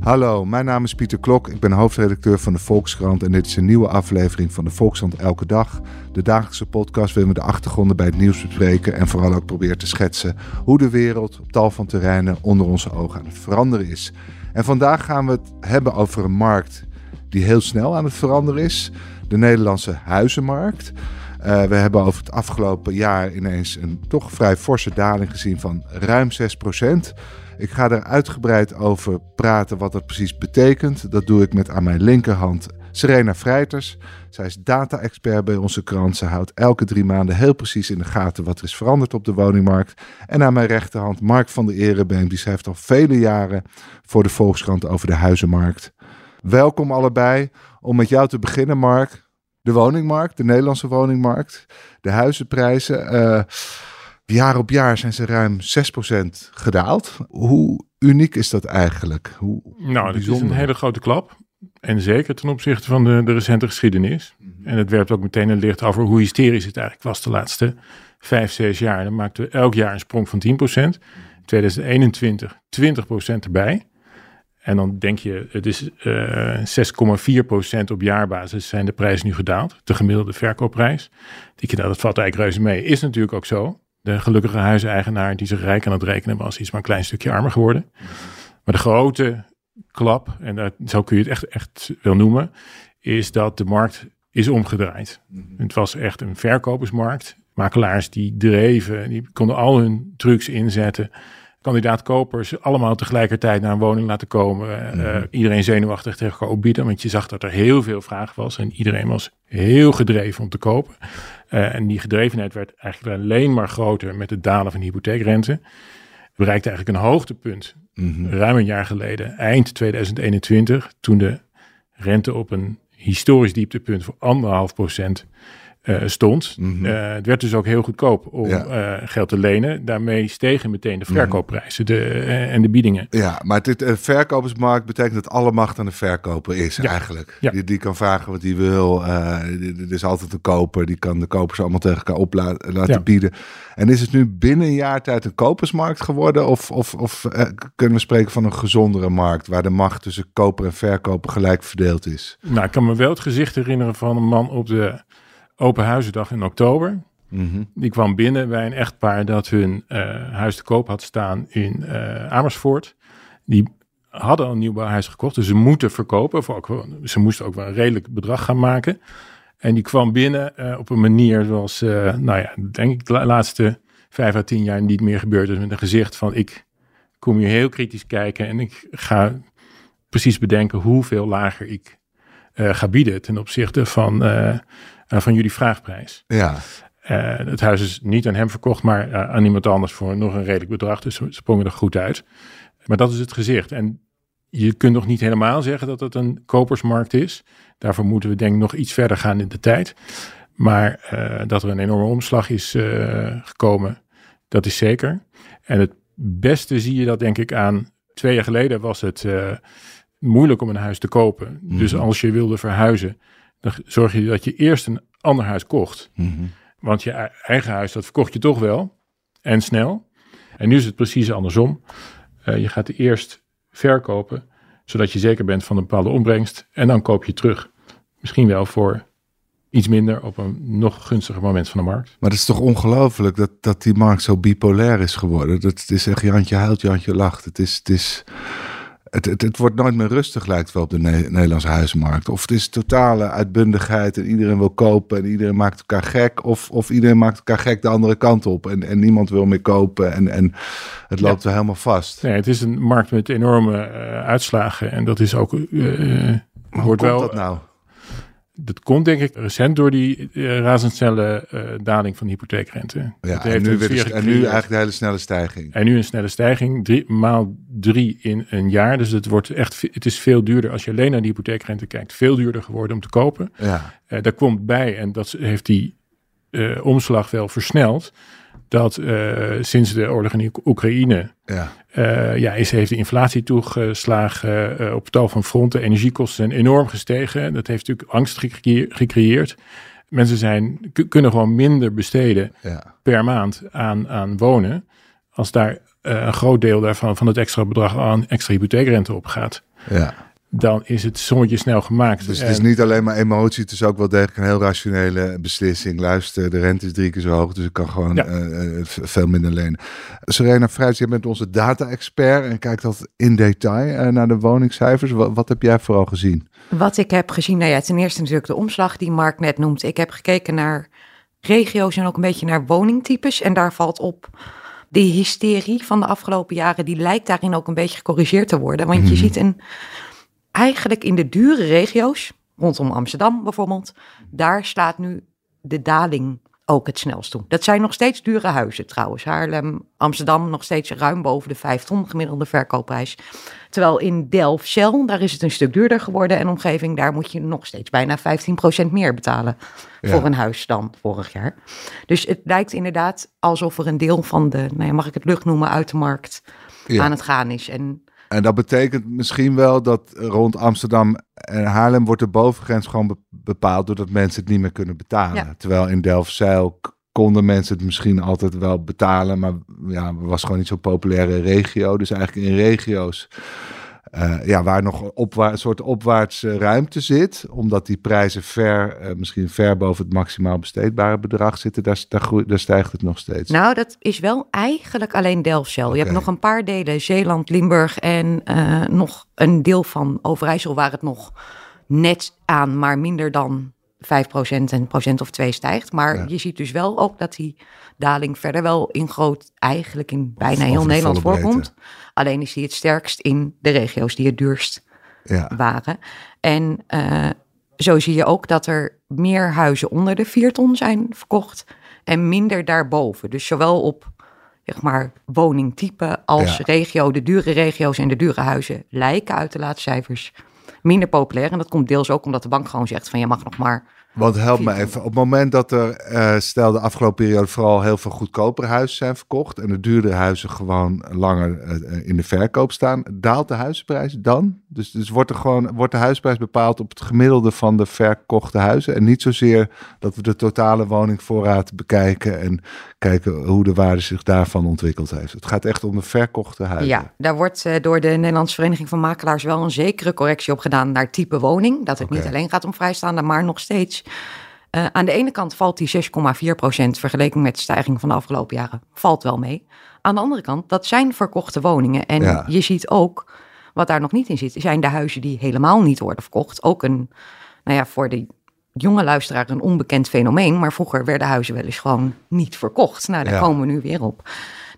Hallo, mijn naam is Pieter Klok. Ik ben hoofdredacteur van de Volkskrant en dit is een nieuwe aflevering van de Volkskrant Elke Dag. De dagelijkse podcast waarin we de achtergronden bij het nieuws bespreken en vooral ook proberen te schetsen hoe de wereld op tal van terreinen onder onze ogen aan het veranderen is. En vandaag gaan we het hebben over een markt die heel snel aan het veranderen is, de Nederlandse huizenmarkt. Uh, we hebben over het afgelopen jaar ineens een toch vrij forse daling gezien van ruim 6 procent. Ik ga er uitgebreid over praten wat dat precies betekent. Dat doe ik met aan mijn linkerhand Serena Vrijters. Zij is data-expert bij onze krant. Ze houdt elke drie maanden heel precies in de gaten wat er is veranderd op de woningmarkt. En aan mijn rechterhand Mark van der Erebeem. Die schrijft al vele jaren voor de Volkskrant over de huizenmarkt. Welkom allebei. Om met jou te beginnen, Mark. De woningmarkt, de Nederlandse woningmarkt, de huizenprijzen. Uh, Jaar op jaar zijn ze ruim 6% gedaald. Hoe uniek is dat eigenlijk? Hoe nou, dat is een hele grote klap. En zeker ten opzichte van de, de recente geschiedenis. Mhm. En het werpt ook meteen een licht over hoe hysterisch het eigenlijk was de laatste vijf, zes jaar. Dan maakten we elk jaar een sprong van 10%. 2021 20% erbij. En dan denk je, het is uh, 6,4% op jaarbasis zijn de prijzen nu gedaald. De gemiddelde verkoopprijs. Denk je, nou, dat valt eigenlijk reuze mee. Is natuurlijk ook zo de gelukkige huiseigenaar die zich rijk aan het rekenen was, is maar een klein stukje armer geworden. Maar de grote klap, en dat, zo kun je het echt, echt wel noemen, is dat de markt is omgedraaid. Mhm. Het was echt een verkopersmarkt. Makelaars die dreven, die konden al hun trucs inzetten. Kandidaat-kopers allemaal tegelijkertijd naar een woning laten komen. Mm iedereen zenuwachtig tegen elkaar opbieden, want je zag dat er heel veel vraag was. En iedereen was heel gedreven om te kopen. Uh, en die gedrevenheid werd eigenlijk alleen maar groter met het dalen van de hypotheekrente. Bereikte eigenlijk een hoogtepunt mm ruim een jaar geleden, eind 2021, toen de rente op een historisch dieptepunt voor anderhalf procent uh, stond. Mhm. Eh, het werd dus ook heel goedkoop om ja. uh, geld te lenen. Daarmee stegen meteen de mhm. verkoopprijzen de, en de biedingen. Ja, maar dit verkopersmarkt betekent dat alle macht aan de verkoper is eigenlijk. Ja. Die, die kan vragen wat hij wil. er is altijd een koper. Die kan de kopers allemaal tegen elkaar op laten bieden. En is het nu binnen een jaar tijd een kopersmarkt geworden? Of, of, of kunnen we spreken van een gezondere markt... waar de macht tussen koper en verkoper gelijk verdeeld is? Nou, ik kan me wel het gezicht herinneren van een man op de Open Huizendag in oktober. Mhm. Die kwam binnen bij een echtpaar dat hun uh, huis te koop had staan in uh, Amersfoort. Die hadden al een nieuw huis gekocht, dus ze moeten verkopen. Voor ook, ze moesten ook wel een redelijk bedrag gaan maken. En die kwam binnen uh, op een manier zoals, nou ja, denk ik de laatste vijf à tien jaar niet meer gebeurd is. Met een gezicht van ik kom hier heel kritisch kijken en ik ga precies bedenken hoeveel lager ik ga bieden ten opzichte van uh, van jullie vraagprijs. Ja. Het huis is niet aan hem verkocht, maar aan iemand anders voor nog een redelijk bedrag. Dus ze sprongen er goed uit. Maar dat is het gezicht. En je kunt nog niet helemaal zeggen dat het een kopersmarkt is. Daarvoor moeten we denk ik nog iets verder gaan in de tijd. Maar dat er een enorme omslag is gekomen, dat is zeker. En het beste zie je dat denk ik aan... Twee jaar geleden was het moeilijk om een huis te kopen. Dus mhm. als je wilde verhuizen dan zorg je dat je eerst een ander huis kocht. Mhm. Want je eigen huis, dat verkocht je toch wel. En snel. En nu is het precies andersom. Uh, je gaat eerst verkopen, zodat je zeker bent van een bepaalde opbrengst. En dan koop je terug. Misschien wel voor iets minder op een nog gunstiger moment van de markt. Maar het is toch ongelooflijk dat, dat die markt zo bipolair is geworden. Dat is echt Jantje huilt, Jantje lacht. Het is, het is het, het, het, wordt nooit meer rustig, lijkt wel op de Nederlandse huizenmarkt. Of het is totale uitbundigheid en iedereen wil kopen en iedereen maakt elkaar gek. Of, of iedereen maakt elkaar gek de andere kant op en, en niemand wil meer kopen en, en het loopt er helemaal vast. Nee, het is een markt met enorme uh, uitslagen en dat is ook... Uh, Hoe wel, dat nou? Dat komt denk ik recent door die uh, razendsnelle uh, daling van de hypotheekrente. Ja, en, nu weer, en nu eigenlijk de hele snelle stijging. En nu een snelle stijging, drie, maal drie in een jaar. Dus het, wordt echt, het is veel duurder als je alleen naar de hypotheekrente kijkt. Veel duurder geworden om te kopen. Ja. Uh, daar komt bij, en dat heeft die omslag wel versneld dat uh, sinds de oorlog in Oekraïne ja. Uh, ja, is, heeft de inflatie toegeslagen op tal van fronten. Energiekosten zijn enorm gestegen. Dat heeft natuurlijk angst gecreëerd. Mensen zijn, kunnen gewoon minder besteden ja. per maand aan, aan wonen. Als daar een groot deel daarvan van het extra bedrag aan extra hypotheekrente op gaat. Ja. Dan is het sommetje snel gemaakt. Dus het is niet alleen maar emotie, het is ook wel degelijk een heel rationele beslissing. Luister, de rente is drie keer zo hoog, dus ik kan gewoon Ja. eh, eh, veel minder lenen. Serena Fruits, jij bent onze data-expert en kijkt altijd in detail eh, naar de woningscijfers. Wat, wat heb jij vooral gezien? Wat ik heb gezien, nou ja, ten eerste natuurlijk de omslag die Mark net noemt. Ik heb gekeken naar regio's en ook een beetje naar woningtypes. En daar valt op die hysterie van de afgelopen jaren, die lijkt daarin ook een beetje gecorrigeerd te worden. Want je ziet een, eigenlijk in de dure regio's, rondom Amsterdam bijvoorbeeld, daar slaat nu de daling ook het snelst toe. Dat zijn nog steeds dure huizen trouwens. Haarlem, Amsterdam nog steeds ruim boven de 5 ton gemiddelde verkoopprijs. Terwijl in Delfzijl, daar is het een stuk duurder geworden. En omgeving, daar moet je nog steeds bijna 15% meer betalen Ja. voor een huis dan vorig jaar. Dus het lijkt inderdaad alsof er een deel van de, nou ja, mag ik het lucht noemen, uit de markt Ja. aan het gaan is. En En dat betekent misschien wel dat rond Amsterdam en Haarlem wordt de bovengrens gewoon be- bepaald doordat mensen het niet meer kunnen betalen. Ja. Terwijl in Delfzijl k- konden mensen het misschien altijd wel betalen, maar ja, het was gewoon niet zo'n populaire regio. Dus eigenlijk in regio's eh, ja, waar nog een soort opwaartse ruimte zit, omdat die prijzen ver, eh, misschien ver boven het maximaal besteedbare bedrag zitten, daar, daar, stijgt het nog steeds. Nou, dat is wel eigenlijk alleen Delfzijl. Je hebt nog een paar delen, Zeeland, Limburg en eh, nog een deel van Overijssel waar het nog net aan, maar minder dan 5% en procent of 2 stijgt. Maar Ja. je ziet dus wel ook dat die daling verder wel in groot, eigenlijk in bijna heel de Nederland voorkomt. Alleen is die het sterkst in de regio's die het duurst ja. waren. En eh, zo zie je ook dat er meer huizen onder de 4 ton zijn verkocht en minder daarboven. Dus zowel op zeg maar, woningtype als Ja. regio, de dure regio's en de dure huizen lijken uit de laatste cijfers minder populair. En dat komt deels ook omdat de bank gewoon zegt van je mag nog maar Want help me even. Op het moment dat er, eh, stel de afgelopen periode, vooral heel veel goedkopere huizen zijn verkocht. en de duurdere huizen gewoon langer eh, in de verkoop staan. daalt de huizenprijs dan? Dus, dus wordt, er gewoon, wordt de huisprijs bepaald op het gemiddelde van de verkochte huizen. En niet zozeer dat we de totale woningvoorraad bekijken. en kijken hoe de waarde zich daarvan ontwikkeld heeft. Het gaat echt om de verkochte huizen. Ja, daar wordt eh, door de Nederlandse Vereniging van Makelaars wel een zekere correctie op gedaan naar type woning. Dat het niet alleen gaat om vrijstaande, maar nog steeds. eh, aan de ene kant valt die 6,4 procent vergeleken met de stijging van de afgelopen jaren. Valt wel mee. Aan de andere kant, dat zijn verkochte woningen. En Ja. je ziet ook, wat daar nog niet in zit, zijn de huizen die helemaal niet worden verkocht. Ook een, nou ja, voor de jonge luisteraar een onbekend fenomeen. Maar vroeger werden huizen wel eens gewoon niet verkocht. Nou, daar Ja. komen we nu weer op.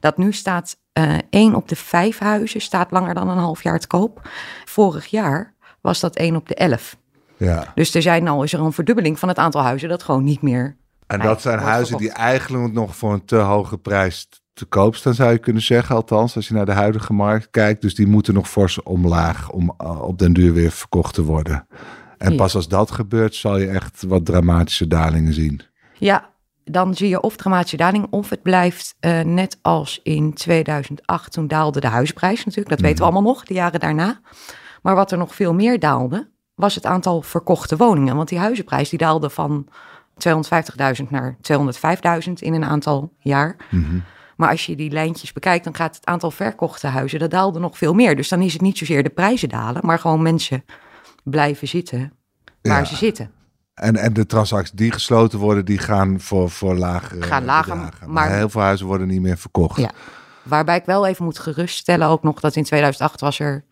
Dat nu staat eh één op de vijf huizen staat langer dan een half jaar te koop. Vorig jaar was dat één op de elf. Ja. Dus er zijn al is er een verdubbeling van het aantal huizen dat gewoon niet meer. En dat zijn huizen die eigenlijk nog voor een te hoge prijs te koop staan, zou je kunnen zeggen. Althans, als je naar de huidige markt kijkt. Dus die moeten nog fors omlaag om eh, op den duur weer verkocht te worden. En pas als dat gebeurt, zal je echt wat dramatische dalingen zien. Ja, dan zie je of dramatische daling of het blijft eh, net als in 2008. Toen daalde de huisprijs natuurlijk. Dat weten we allemaal nog, de jaren daarna. Maar wat er nog veel meer daalde, was het aantal verkochte woningen. Want die huizenprijs die daalde van 250.000 naar 205.000 in een aantal jaar. Maar als je die lijntjes bekijkt, dan gaat het aantal verkochte huizen, dat daalde nog veel meer. Dus dan is het niet zozeer de prijzen dalen, maar gewoon mensen blijven zitten waar Ja. ze zitten. En, en de transacties die gesloten worden, die gaan voor, voor lagere Gaan lager, maar- heel veel huizen worden niet meer verkocht. Ja. Waarbij ik wel even moet geruststellen ook nog dat in 2008 was er,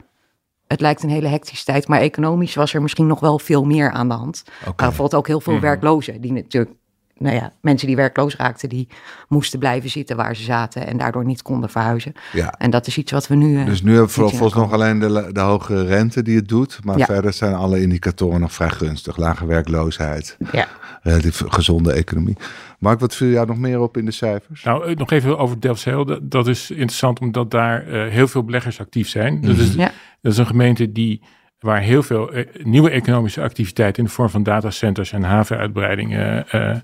het lijkt een hele hectische tijd, maar economisch was er misschien nog wel veel meer aan de hand. Oké. Maar bijvoorbeeld ook heel veel werklozen, die natuurlijk, nou ja, mensen die werkloos raakten, die moesten blijven zitten waar ze zaten en daardoor niet konden verhuizen. Ja. En dat is iets wat we nu. eh, Dus nu hebben we volgens nog alleen de, de hoge rente die het doet. Maar Ja. verder zijn alle indicatoren nog vrij gunstig. Lage werkloosheid, Ja. relatief gezonde economie. Mark, wat viel jou nog meer op in de cijfers? Nou, eh, nog even over Delfzijl. Dat, dat is interessant omdat daar eh, heel veel beleggers actief zijn. Dat, is, Ja. dat is een gemeente die, waar heel veel eh, nieuwe economische activiteit in de vorm van datacenters en havenuitbreidingen eh,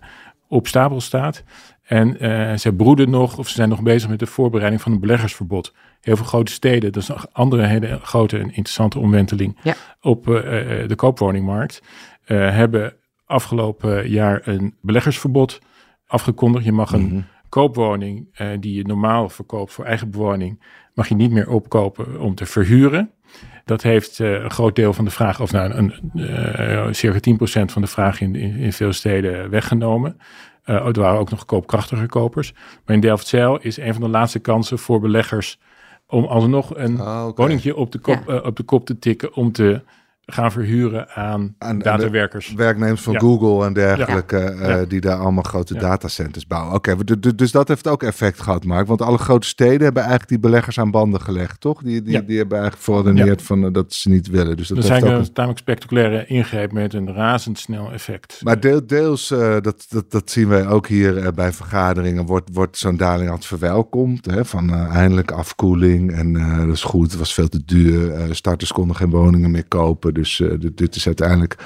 op stapel staat. En eh, ze broeden nog, of ze zijn nog bezig met de voorbereiding van een beleggersverbod. Heel veel grote steden, dat is een andere hele grote en interessante omwenteling Ja. op eh, eh, de koopwoningmarkt. eh, hebben afgelopen jaar een beleggersverbod afgekondigd. Je mag een koopwoning eh, die je normaal verkoopt voor eigen bewoning, mag je niet meer opkopen om te verhuren. Dat heeft uh, een groot deel van de vraag, of nou een, uh, circa 10% van de vraag in, in, in veel steden weggenomen. Uh, er waren ook nog koopkrachtige kopers. Maar in Delfzijl is een van de laatste kansen voor beleggers om alsnog een oh, okay. woningje op de, kop, ja. op de kop te tikken om te gaan verhuren aan, aan datawerkers. Werknemers van Google en dergelijke, ja. Uh, die daar allemaal grote datacenters bouwen. Oké, okay, dus dat heeft ook effect gehad, Mark. Want alle grote steden hebben eigenlijk die beleggers aan banden gelegd, toch? Die, die, die hebben eigenlijk verordeneerd van uh, dat ze niet willen. Dus dat er zijn ook een tamelijk spectaculaire ingreep met een razendsnel effect. Maar deel, deels, uh, dat, dat, dat zien wij ook hier bij vergaderingen, wordt, wordt zo'n daling altijd verwelkomd. Hè, van eindelijk afkoeling en dat is goed, het was veel te duur. starters konden geen woningen meer kopen. Dus uh, dit is uiteindelijk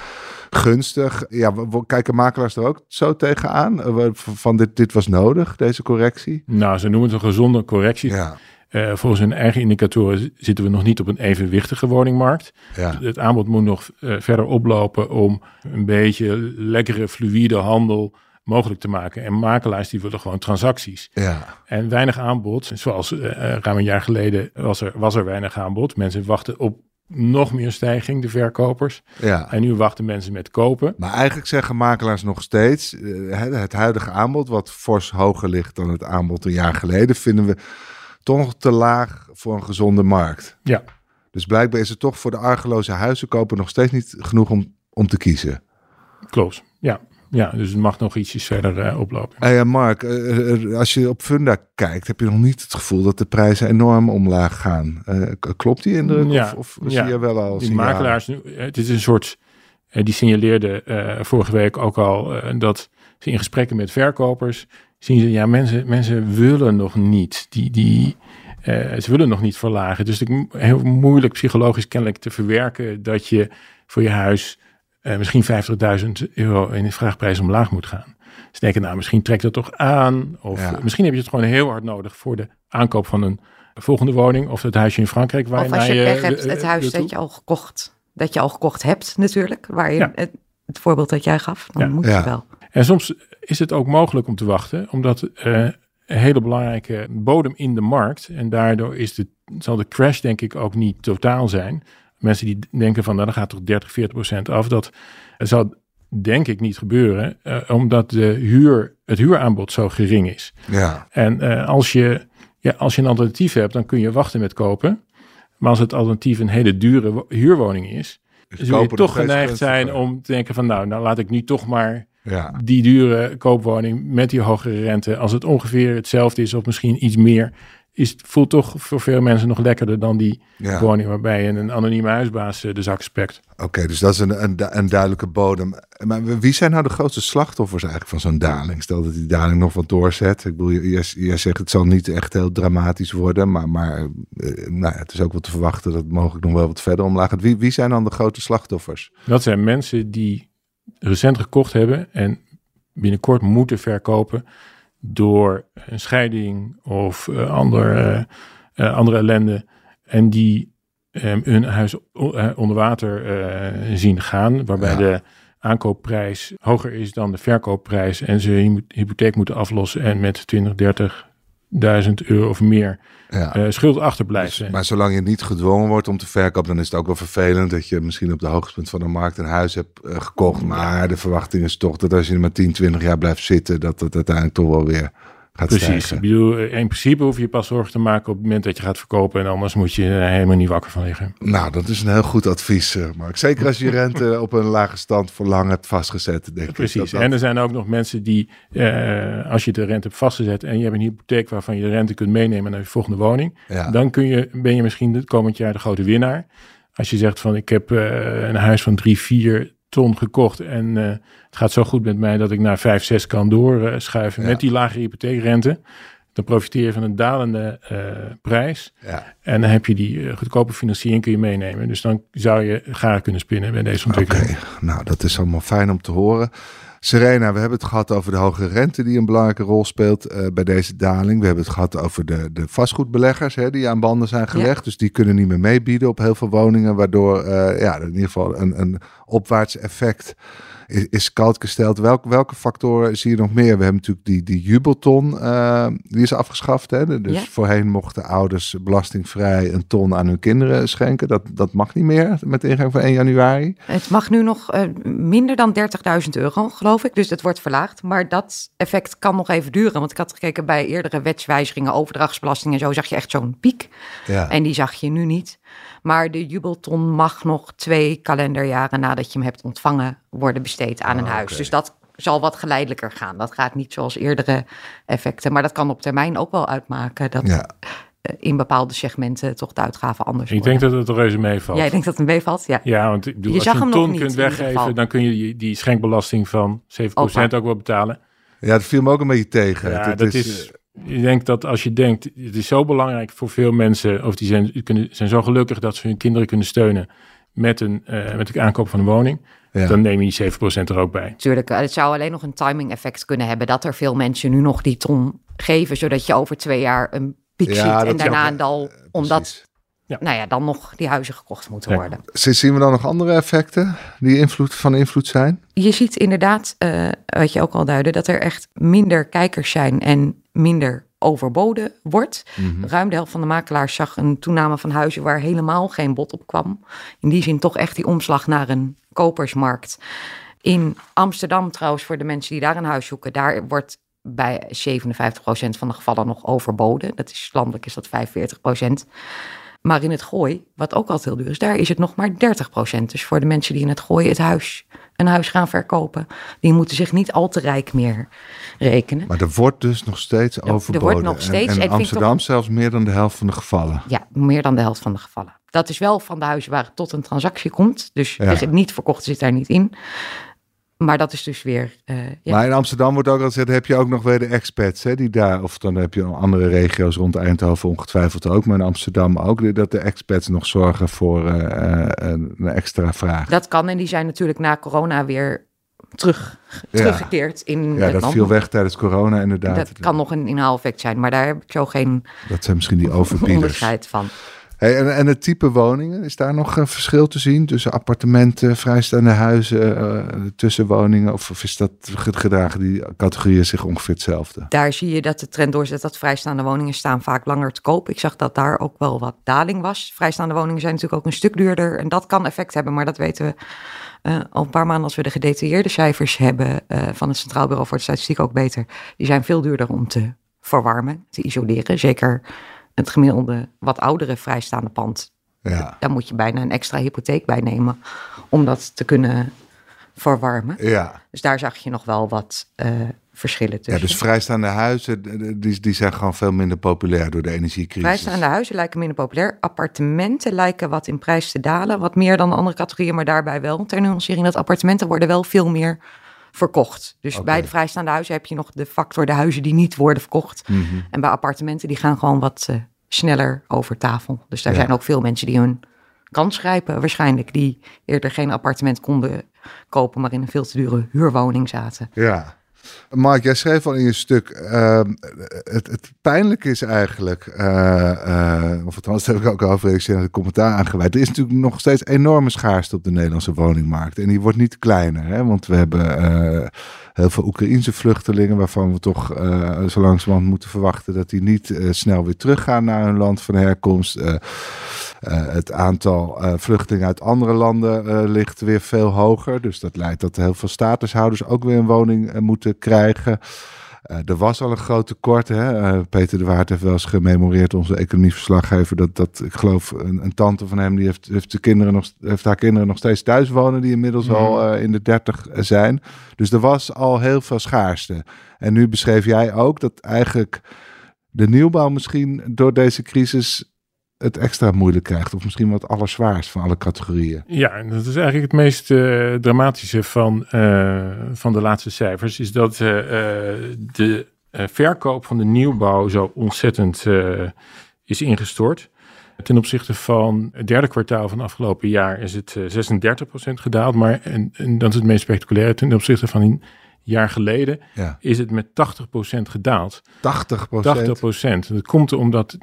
gunstig. Ja, kijken makelaars er ook zo tegenaan? Uh, van dit, dit was nodig, deze correctie? Nou, ze noemen het een gezonde correctie. Ja. Uh, volgens hun eigen indicatoren zitten we nog niet op een evenwichtige woningmarkt. Ja. Het aanbod moet nog verder oplopen om een beetje lekkere, fluïde handel mogelijk te maken. En makelaars die willen gewoon transacties. Ja. En weinig aanbod, zoals uh, ruim een jaar geleden was er, was er weinig aanbod. Mensen wachten op nog meer stijging, de verkopers. Ja. En nu wachten mensen met kopen. Maar eigenlijk zeggen makelaars nog steeds, uh, het huidige aanbod, wat fors hoger ligt dan het aanbod een jaar geleden, vinden we toch te laag voor een gezonde markt. Ja. Dus blijkbaar is het toch voor de argeloze huizenkoper nog steeds niet genoeg om, om te kiezen. Klopt, ja. Ja, dus het mag nog ietsjes verder uh, oplopen. Hey, Mark, uh, als je op Funda kijkt, heb je nog niet het gevoel dat de prijzen enorm omlaag gaan. Klopt die indruk? Ja, of, of ja. zie je wel al Die makelaars, nu, het is een soort, die signaleerde vorige week ook al dat ze in gesprekken met verkopers zien ze, ja, mensen, mensen willen nog niet. Die, die, ze willen nog niet verlagen. Dus het is heel moeilijk psychologisch kennelijk te verwerken dat je voor je huis uh, misschien 50.000 euro in de vraagprijs omlaag moet gaan. Ze denken, nou, misschien trekt dat toch aan. Of misschien heb je het gewoon heel hard nodig voor de aankoop van een volgende woning. Of het huisje in Frankrijk. Waar of als je, je pech hebt, het huis dat je al gekocht, dat je al gekocht hebt natuurlijk. Waar je het, het, voorbeeld dat jij gaf, dan moet je wel. En soms is het ook mogelijk om te wachten, omdat uh, een hele belangrijke bodem in de markt. En daardoor is de, zal de crash denk ik ook niet totaal zijn mensen die denken van, nou dan gaat toch 30, 40 procent af. Dat zal denk ik niet gebeuren, uh, omdat de huur, het huuraanbod zo gering is. Ja. En uh, als, je, ja, als je een alternatief hebt, dan kun je wachten met kopen. Maar als het alternatief een hele dure huurwoning is, dus zul je toch geneigd zijn om te denken van, nou, nou laat ik nu toch maar ja. die dure koopwoning met die hogere rente, als het ongeveer hetzelfde is of misschien iets meer, is, voelt toch voor veel mensen nog lekkerder dan die woning waarbij een anonieme huisbaas eh, de zak spekt. Oké, dus dat is een, een, een, duidelijke bodem. Maar wie zijn nou de grootste slachtoffers eigenlijk van zo'n daling? Stel dat die daling nog wat doorzet. Ik bedoel, je, zegt het zal niet echt heel dramatisch worden, maar, maar eh, nou, het is ook wel te verwachten dat het mogelijk nog wel wat verder omlaag gaat. Wie, wie zijn dan de grote slachtoffers? Dat zijn mensen die recent gekocht hebben en binnenkort moeten verkopen door een scheiding of uh, ander, uh, andere ellende. En die um, hun huis onder water zien gaan, waarbij de aankoopprijs hoger is dan de verkoopprijs en ze hun hypotheek moeten aflossen en met 20, 30, duizend euro of meer ja. uh, schuld achterblijft. Dus, maar zolang je niet gedwongen wordt om te verkopen, dan is het ook wel vervelend dat je misschien op de hoogtepunt van de markt een huis hebt uh, gekocht. Maar de verwachting is toch dat als je er maar 10, 20 jaar blijft zitten, dat het uiteindelijk toch wel weer Precies. Ik bedoel, eh, in principe hoef je pas zorgen te maken op het moment dat je gaat verkopen. En anders moet je helemaal niet wakker van liggen. Nou, dat is een heel goed advies, eh, Mark. Zeker als je rente op een lage stand voor lang hebt vastgezet, denk Precies. En er zijn ook nog mensen die, uh, als je de rente hebt vastgezet en je hebt een hypotheek waarvan je de rente kunt meenemen naar je volgende woning. Dan kun je, ben je misschien het komend jaar de grote winnaar. Als je zegt van ik heb uh, een huis van drie, vier ton gekocht. En uh, het gaat zo goed met mij dat ik naar 5, 6 kan doorschuiven met die lage hypotheekrente. Dan profiteer je van een dalende uh, prijs. Ja. En dan heb je die uh, goedkope financiering kun je meenemen. Dus dan zou je graag kunnen spinnen bij deze ontwikkeling. Oké, nou dat is allemaal fijn om te horen. Serena, we hebben het gehad over de hoge rente die een belangrijke rol speelt uh, bij deze daling. We hebben het gehad over de, de vastgoedbeleggers hè, die aan banden zijn gelegd. Dus die kunnen niet meer meebieden op heel veel woningen, waardoor uh, ja, in ieder geval een, een opwaarts effect is, is koud gesteld. Welke, welke factoren zie je nog meer? We hebben natuurlijk die, die jubelton, uh, die is afgeschaft. Hè? Dus voorheen mochten ouders belastingvrij een ton aan hun kinderen schenken. Dat, dat mag niet meer met de ingang van 1 januari. Het mag nu nog uh, minder dan 30.000 euro, geloof ik. Dus het wordt verlaagd. Maar dat effect kan nog even duren. Want ik had gekeken bij eerdere wetswijzigingen, overdrachtsbelasting en zo, zag je echt zo'n piek. Ja. En die zag je nu niet. Maar de jubelton mag nog twee kalenderjaren nadat je hem hebt ontvangen worden besteed aan een ah, huis. Dus dat zal wat geleidelijker gaan. Dat gaat niet zoals eerdere effecten. Maar dat kan op termijn ook wel uitmaken dat ja. Eh, in bepaalde segmenten toch de uitgaven anders Ik denk dat het er reuze meevalt. Jij denkt dat het meevalt? Ja, ja want ik bedoel, je als je een ton kunt weggeven, dan kun je die schenkbelasting van 7% ook wel betalen. Ja, dat viel me ook een beetje tegen. Ja, dat is, is ik denk dat als je denkt, het is zo belangrijk voor veel mensen, of die zijn, kunnen, zijn zo gelukkig dat ze hun kinderen kunnen steunen met, een, uh, met de aankoop van een woning. Dan neem je die 7% er ook bij. Tuurlijk, eh, het zou alleen nog een timing effect kunnen hebben dat er veel mensen nu nog die ton geven, zodat je over twee jaar een piek ziet en daarna een dal, uh, omdat ja. nou ja, dan nog die huizen gekocht moeten worden. Zien we dan nog andere effecten die invloed, van invloed zijn? Je ziet inderdaad, uh, wat je ook al duidde, dat er echt minder kijkers zijn en minder overboden wordt. Mhm. Ruim de helft van de makelaars zag een toename van huizen waar helemaal geen bod op kwam. In die zin toch echt die omslag naar een kopersmarkt. In Amsterdam trouwens, voor de mensen die daar een huis zoeken, daar wordt bij 57% van de gevallen nog overboden. Dat is landelijk is dat 45%. Maar in het gooi, wat ook altijd heel duur is, daar is het nog maar 30%. Dus voor de mensen die in het gooi het huis, een huis gaan verkopen, die moeten zich niet al te rijk meer rekenen. Maar er wordt dus nog steeds overboden. Er wordt nog steeds. En, en Amsterdam zelfs meer dan de helft van de gevallen. Ja, meer dan de helft van de gevallen. Dat is wel van de huizen waar het tot een transactie komt. Dus ja. niet verkocht zit daar niet in. Maar dat is dus weer. Uh, ja. Maar in Amsterdam wordt ook al gezegd: heb je ook nog weer de expats, hè, die daar, of dan heb je andere regio's rond Eindhoven ongetwijfeld ook, maar in Amsterdam ook, dat de expats nog zorgen voor uh, een extra vraag. Dat kan en die zijn natuurlijk na corona weer terug, teruggekeerd in. Ja, dat viel weg tijdens corona inderdaad. Dat kan nog een inhaaleffect zijn, maar daar heb ik zo geen. Dat zijn misschien die overbieders. van. En, en, het type woningen, is daar nog een verschil te zien tussen appartementen, vrijstaande huizen, uh, tussenwoningen? Of, is dat gedragen die categorieën zich ongeveer hetzelfde? Daar zie je dat de trend doorzet dat vrijstaande woningen staan vaak langer te koop. Ik zag dat daar ook wel wat daling was. Vrijstaande woningen zijn natuurlijk ook een stuk duurder en dat kan effect hebben, maar dat weten we uh, al een paar maanden als we de gedetailleerde cijfers hebben uh, van het Centraal Bureau voor de Statistiek ook beter. Die zijn veel duurder om te verwarmen, te isoleren. Zeker het gemiddelde wat oudere vrijstaande pand. Ja. Daar moet je bijna een extra hypotheek bij nemen om dat te kunnen verwarmen. Ja. Dus daar zag je nog wel wat uh, verschillen tussen. Ja, dus vrijstaande huizen, die, die zijn gewoon veel minder populair door de energiecrisis. Vrijstaande huizen lijken minder populair. Appartementen lijken wat in prijs te dalen, wat meer dan andere categorieën, maar daarbij wel ter nuancering dat appartementen worden wel veel meer verkocht. Dus bij de vrijstaande huizen heb je nog de factor de huizen die niet worden verkocht. Mhm. En bij appartementen die gaan gewoon wat uh, sneller over tafel. Dus daar zijn ook veel mensen die hun kans grijpen waarschijnlijk. Die eerder geen appartement konden kopen, maar in een veel te dure huurwoning zaten. Ja. Mark, jij schreef al in je stuk, uh, het, het pijnlijke is eigenlijk, uh, uh, of althans heb ik ook al over in het commentaar aangeweid. Er is natuurlijk nog steeds enorme schaarste op de Nederlandse woningmarkt. En die wordt niet kleiner, hè? want we hebben eh, heel veel Oekraïense vluchtelingen, waarvan we toch zo langzamerhand moeten verwachten dat die niet snel weer teruggaan naar hun land van herkomst. Uh, het aantal vluchtelingen uit andere landen ligt weer veel hoger. Dus dat leidt dat heel veel statushouders ook weer een woning moeten krijgen. Uh, er was al een groot tekort. Hè? Uh, Peter de Waard heeft wel eens gememoreerd, onze economieverslaggever, dat, dat ik geloof een, een, tante van hem, die heeft, heeft, de kinderen nog, heeft haar kinderen nog steeds thuis wonen, die inmiddels mm. al uh, in de dertig zijn. Dus er was al heel veel schaarste. En nu beschreef jij ook dat eigenlijk de nieuwbouw misschien door deze crisis het extra moeilijk krijgt. Of misschien wat allerzwaarst van alle categorieën. Ja, en dat is eigenlijk het meest uh, dramatische van, uh, van de laatste cijfers. Is dat uh, de verkoop van de nieuwbouw zo ontzettend is ingestort. Ten opzichte van het derde kwartaal van afgelopen jaar is het 36% gedaald. Maar, en, en dat is het meest spectaculaire, ten opzichte van jaar geleden Ja. is het met 80% gedaald. 80 80 procent. Dat komt omdat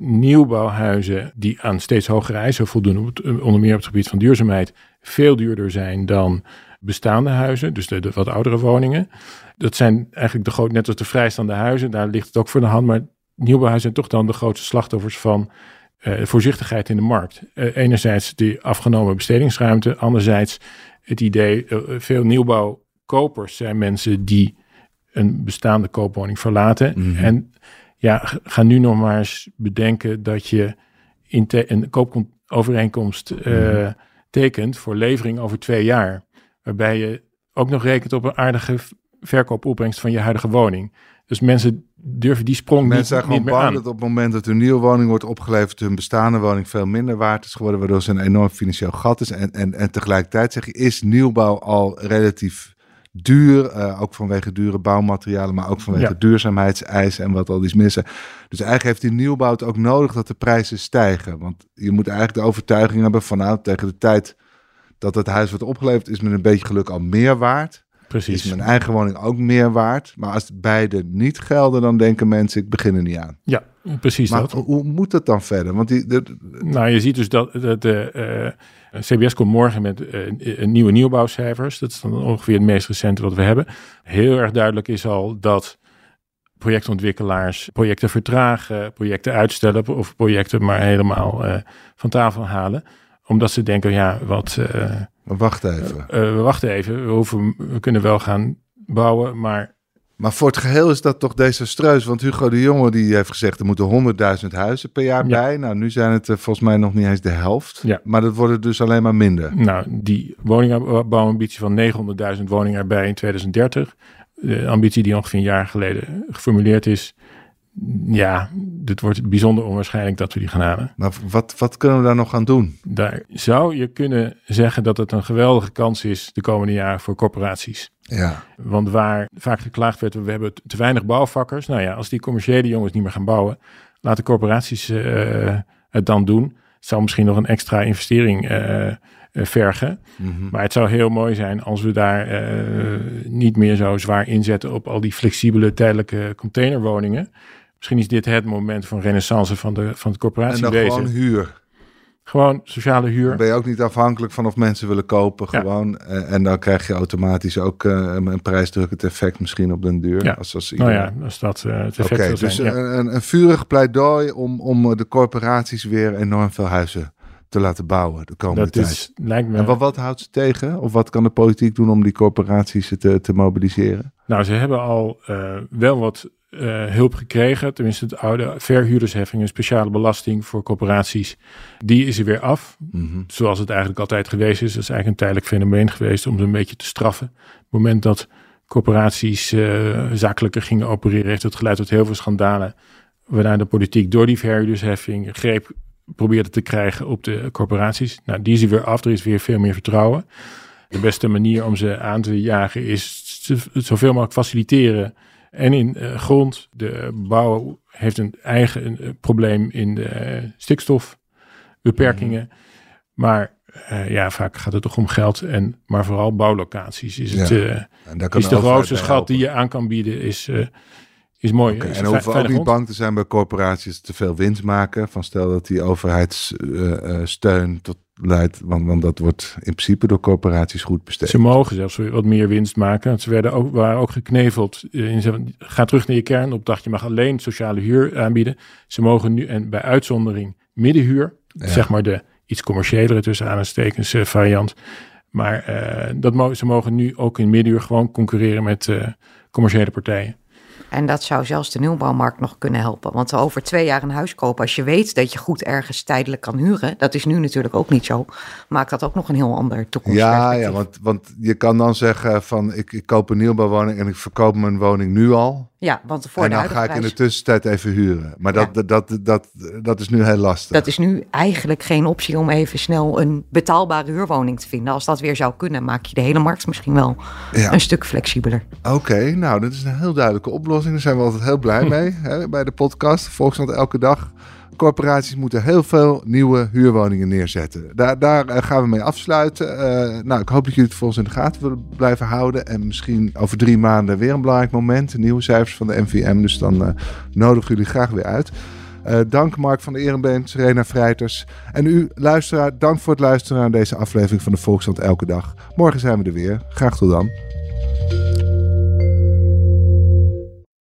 nieuwbouwhuizen die aan steeds hogere eisen voldoen, op het- onder meer op het gebied van duurzaamheid, veel duurder zijn dan bestaande huizen, dus de, de wat oudere woningen. Dat zijn eigenlijk de groot, net als de vrijstaande huizen, daar ligt het ook voor de hand, maar nieuwbouwhuizen zijn toch dan de grootste slachtoffers van eh, voorzichtigheid in de markt. Eh, enerzijds die afgenomen bestedingsruimte, anderzijds het idee, eh, veel nieuwbouwkopers zijn mensen die een bestaande koopwoning verlaten. Mhm. En ja, ga nu nog maar eens bedenken dat je in een koopovereenkomst Mhm. tekent voor levering over twee jaar. Waarbij je ook nog rekent op een aardige verkoopopbrengst van je huidige woning. Dus mensen durven die sprong Mensen niet, zijn niet gewoon meer bang aan. dat op het moment dat hun nieuwe woning wordt opgeleverd, hun bestaande woning veel minder waard is geworden, waardoor ze een enorm financieel gat is. En, en, en tegelijkertijd zeg je, is nieuwbouw al relatief duur, eh, ook vanwege dure bouwmaterialen, maar ook vanwege Ja. duurzaamheidseisen en wat al die missen. Dus eigenlijk heeft die nieuwbouw het ook nodig dat de prijzen stijgen. Want je moet eigenlijk de overtuiging hebben van nou, tegen de tijd dat het huis wordt opgeleverd, is met een beetje geluk al meer waard. Precies. Is mijn eigen woning ook meer waard? Maar als beide niet gelden, dan denken mensen, ik begin er niet aan. Ja, precies Maar dat. hoe moet dat dan verder? Want die, de, de- Nou, je ziet dus dat, dat de eh, CBS komt morgen met eh, nieuwe nieuwbouwcijfers. Dat is dan ongeveer het meest recente wat we hebben. Heel erg duidelijk is al dat projectontwikkelaars projecten vertragen, projecten uitstellen of projecten maar helemaal eh, van tafel halen. Omdat ze denken, ja, wat, wacht even. we wachten even, we, hoeven, we kunnen wel gaan bouwen, maar Maar voor het geheel is dat toch desastreus. Want Hugo de Jonge die heeft gezegd, er moeten 100.000 huizen per jaar Ja. bij. Nou, nu zijn het er volgens mij nog niet eens de helft. Ja. Maar dat wordt dus alleen maar minder. Nou, die woningbouwambitie van 900.000 woningen erbij in 2030. De ambitie die ongeveer een jaar geleden geformuleerd is. Ja, dit wordt bijzonder onwaarschijnlijk dat we die gaan halen. Maar wat, wat kunnen we daar nog aan doen? Daar zou je kunnen zeggen dat het een geweldige kans is de komende jaren voor corporaties. Ja, Want waar vaak geklaagd werd, we hebben te weinig bouwvakkers. Nou ja, als die commerciële jongens niet meer gaan bouwen, laten corporaties eh, het dan doen. Het zou misschien nog een extra investering eh, eh, vergen. Mhm. Maar het zou heel mooi zijn als we daar niet meer zo zwaar inzetten op al die flexibele tijdelijke containerwoningen. Misschien is dit het moment van renaissance van, de, van het en dan corporatiewezen. gewoon Gewoon, huur. sociale Dan huur. ben je ook niet afhankelijk van of mensen willen kopen. Ja. Gewoon. Eh, en dan krijg je automatisch ook eh, een prijsdrukkend effect misschien op den duur. Ja. Als, als Nou ja, als dat eh, het effect zou dus zijn. ja. een, een, vurig pleidooi om, om de corporaties weer enorm veel huizen te laten bouwen de komende Dat tijd. is, lijkt me... En wat, wat houdt ze tegen? Of wat kan de politiek doen om die corporaties te, te mobiliseren? Nou, ze hebben al wel wat eh, hulp gekregen. Tenminste, het oude verhuurdersheffing, een speciale belasting voor corporaties. Die is er weer af. Mhm. Zoals het eigenlijk altijd geweest is. Dat is eigenlijk een tijdelijk fenomeen geweest om ze een beetje te straffen. Op het moment dat corporaties eh, zakelijker gingen opereren, heeft het geleid tot heel veel schandalen. Waarna de politiek door die verhuurdersheffing greep probeerde te krijgen op de corporaties. Nou, die is er weer af. Er is weer veel meer vertrouwen. De beste manier om ze aan te jagen is zoveel mogelijk faciliteren. En in eh, grond, de bouw heeft een eigen eh, probleem in de eh, stikstofbeperkingen. Maar eh, ja, vaak gaat het toch om geld. En, maar vooral bouwlocaties is, het, Ja. En daar kan is de grootste schat die je aan kan bieden. Is, is mooi. Is en hoeven grond. bang te zijn bij corporaties te veel winst maken. Van stel dat die overheidssteun tot leidt, want, want dat wordt in principe door corporaties goed besteed. Ze mogen zelfs wat meer winst maken. Ze werden ook, waren ook gekneveld. eh, In, ze- ga terug naar je kernopdracht. Je mag alleen sociale huur aanbieden. Ze mogen nu, en bij uitzondering, middenhuur. Ja. Zeg maar de iets commerciëlere tussen aanstekens eh, variant. Maar eh, dat mo ze mogen nu ook in middenhuur gewoon concurreren met commerciële partijen. En dat zou zelfs de nieuwbouwmarkt nog kunnen helpen. Want over twee jaar een huis kopen, als je weet dat je goed ergens tijdelijk kan huren, dat is nu natuurlijk ook niet zo, maakt dat ook nog een heel ander toekomstperspectief. Ja, ja want, want je kan dan zeggen van ik, ik koop een nieuwbouwwoning en ik verkoop mijn woning nu al. Ja, want voor en dan ga ik in de tussentijd even huren. Maar dat, dat, dat, dat, dat is nu heel lastig. dat is nu eigenlijk geen optie om even snel een betaalbare huurwoning te vinden. Als dat weer zou kunnen, maak je de hele markt misschien wel Ja. een stuk flexibeler. Oké, nou, dat is een heel duidelijke oplossing. Daar zijn we altijd heel blij mee hè, bij de podcast. Volkskrant elke dag. Corporaties moeten heel veel nieuwe huurwoningen neerzetten. Daar, daar eh, gaan we mee afsluiten. Uh, nou, ik hoop dat jullie het voor ons in de gaten willen blijven houden. En misschien over drie maanden weer een belangrijk moment. Nieuwe cijfers van de NVM. Dus dan uh, nodigen jullie graag weer uit. Dank Mark van der Ehrenbeen, Serena Vrijters. En u, luisteraar, dank voor het luisteren naar deze aflevering van de Volksstand Elke Dag. Morgen zijn we er weer. Graag tot dan.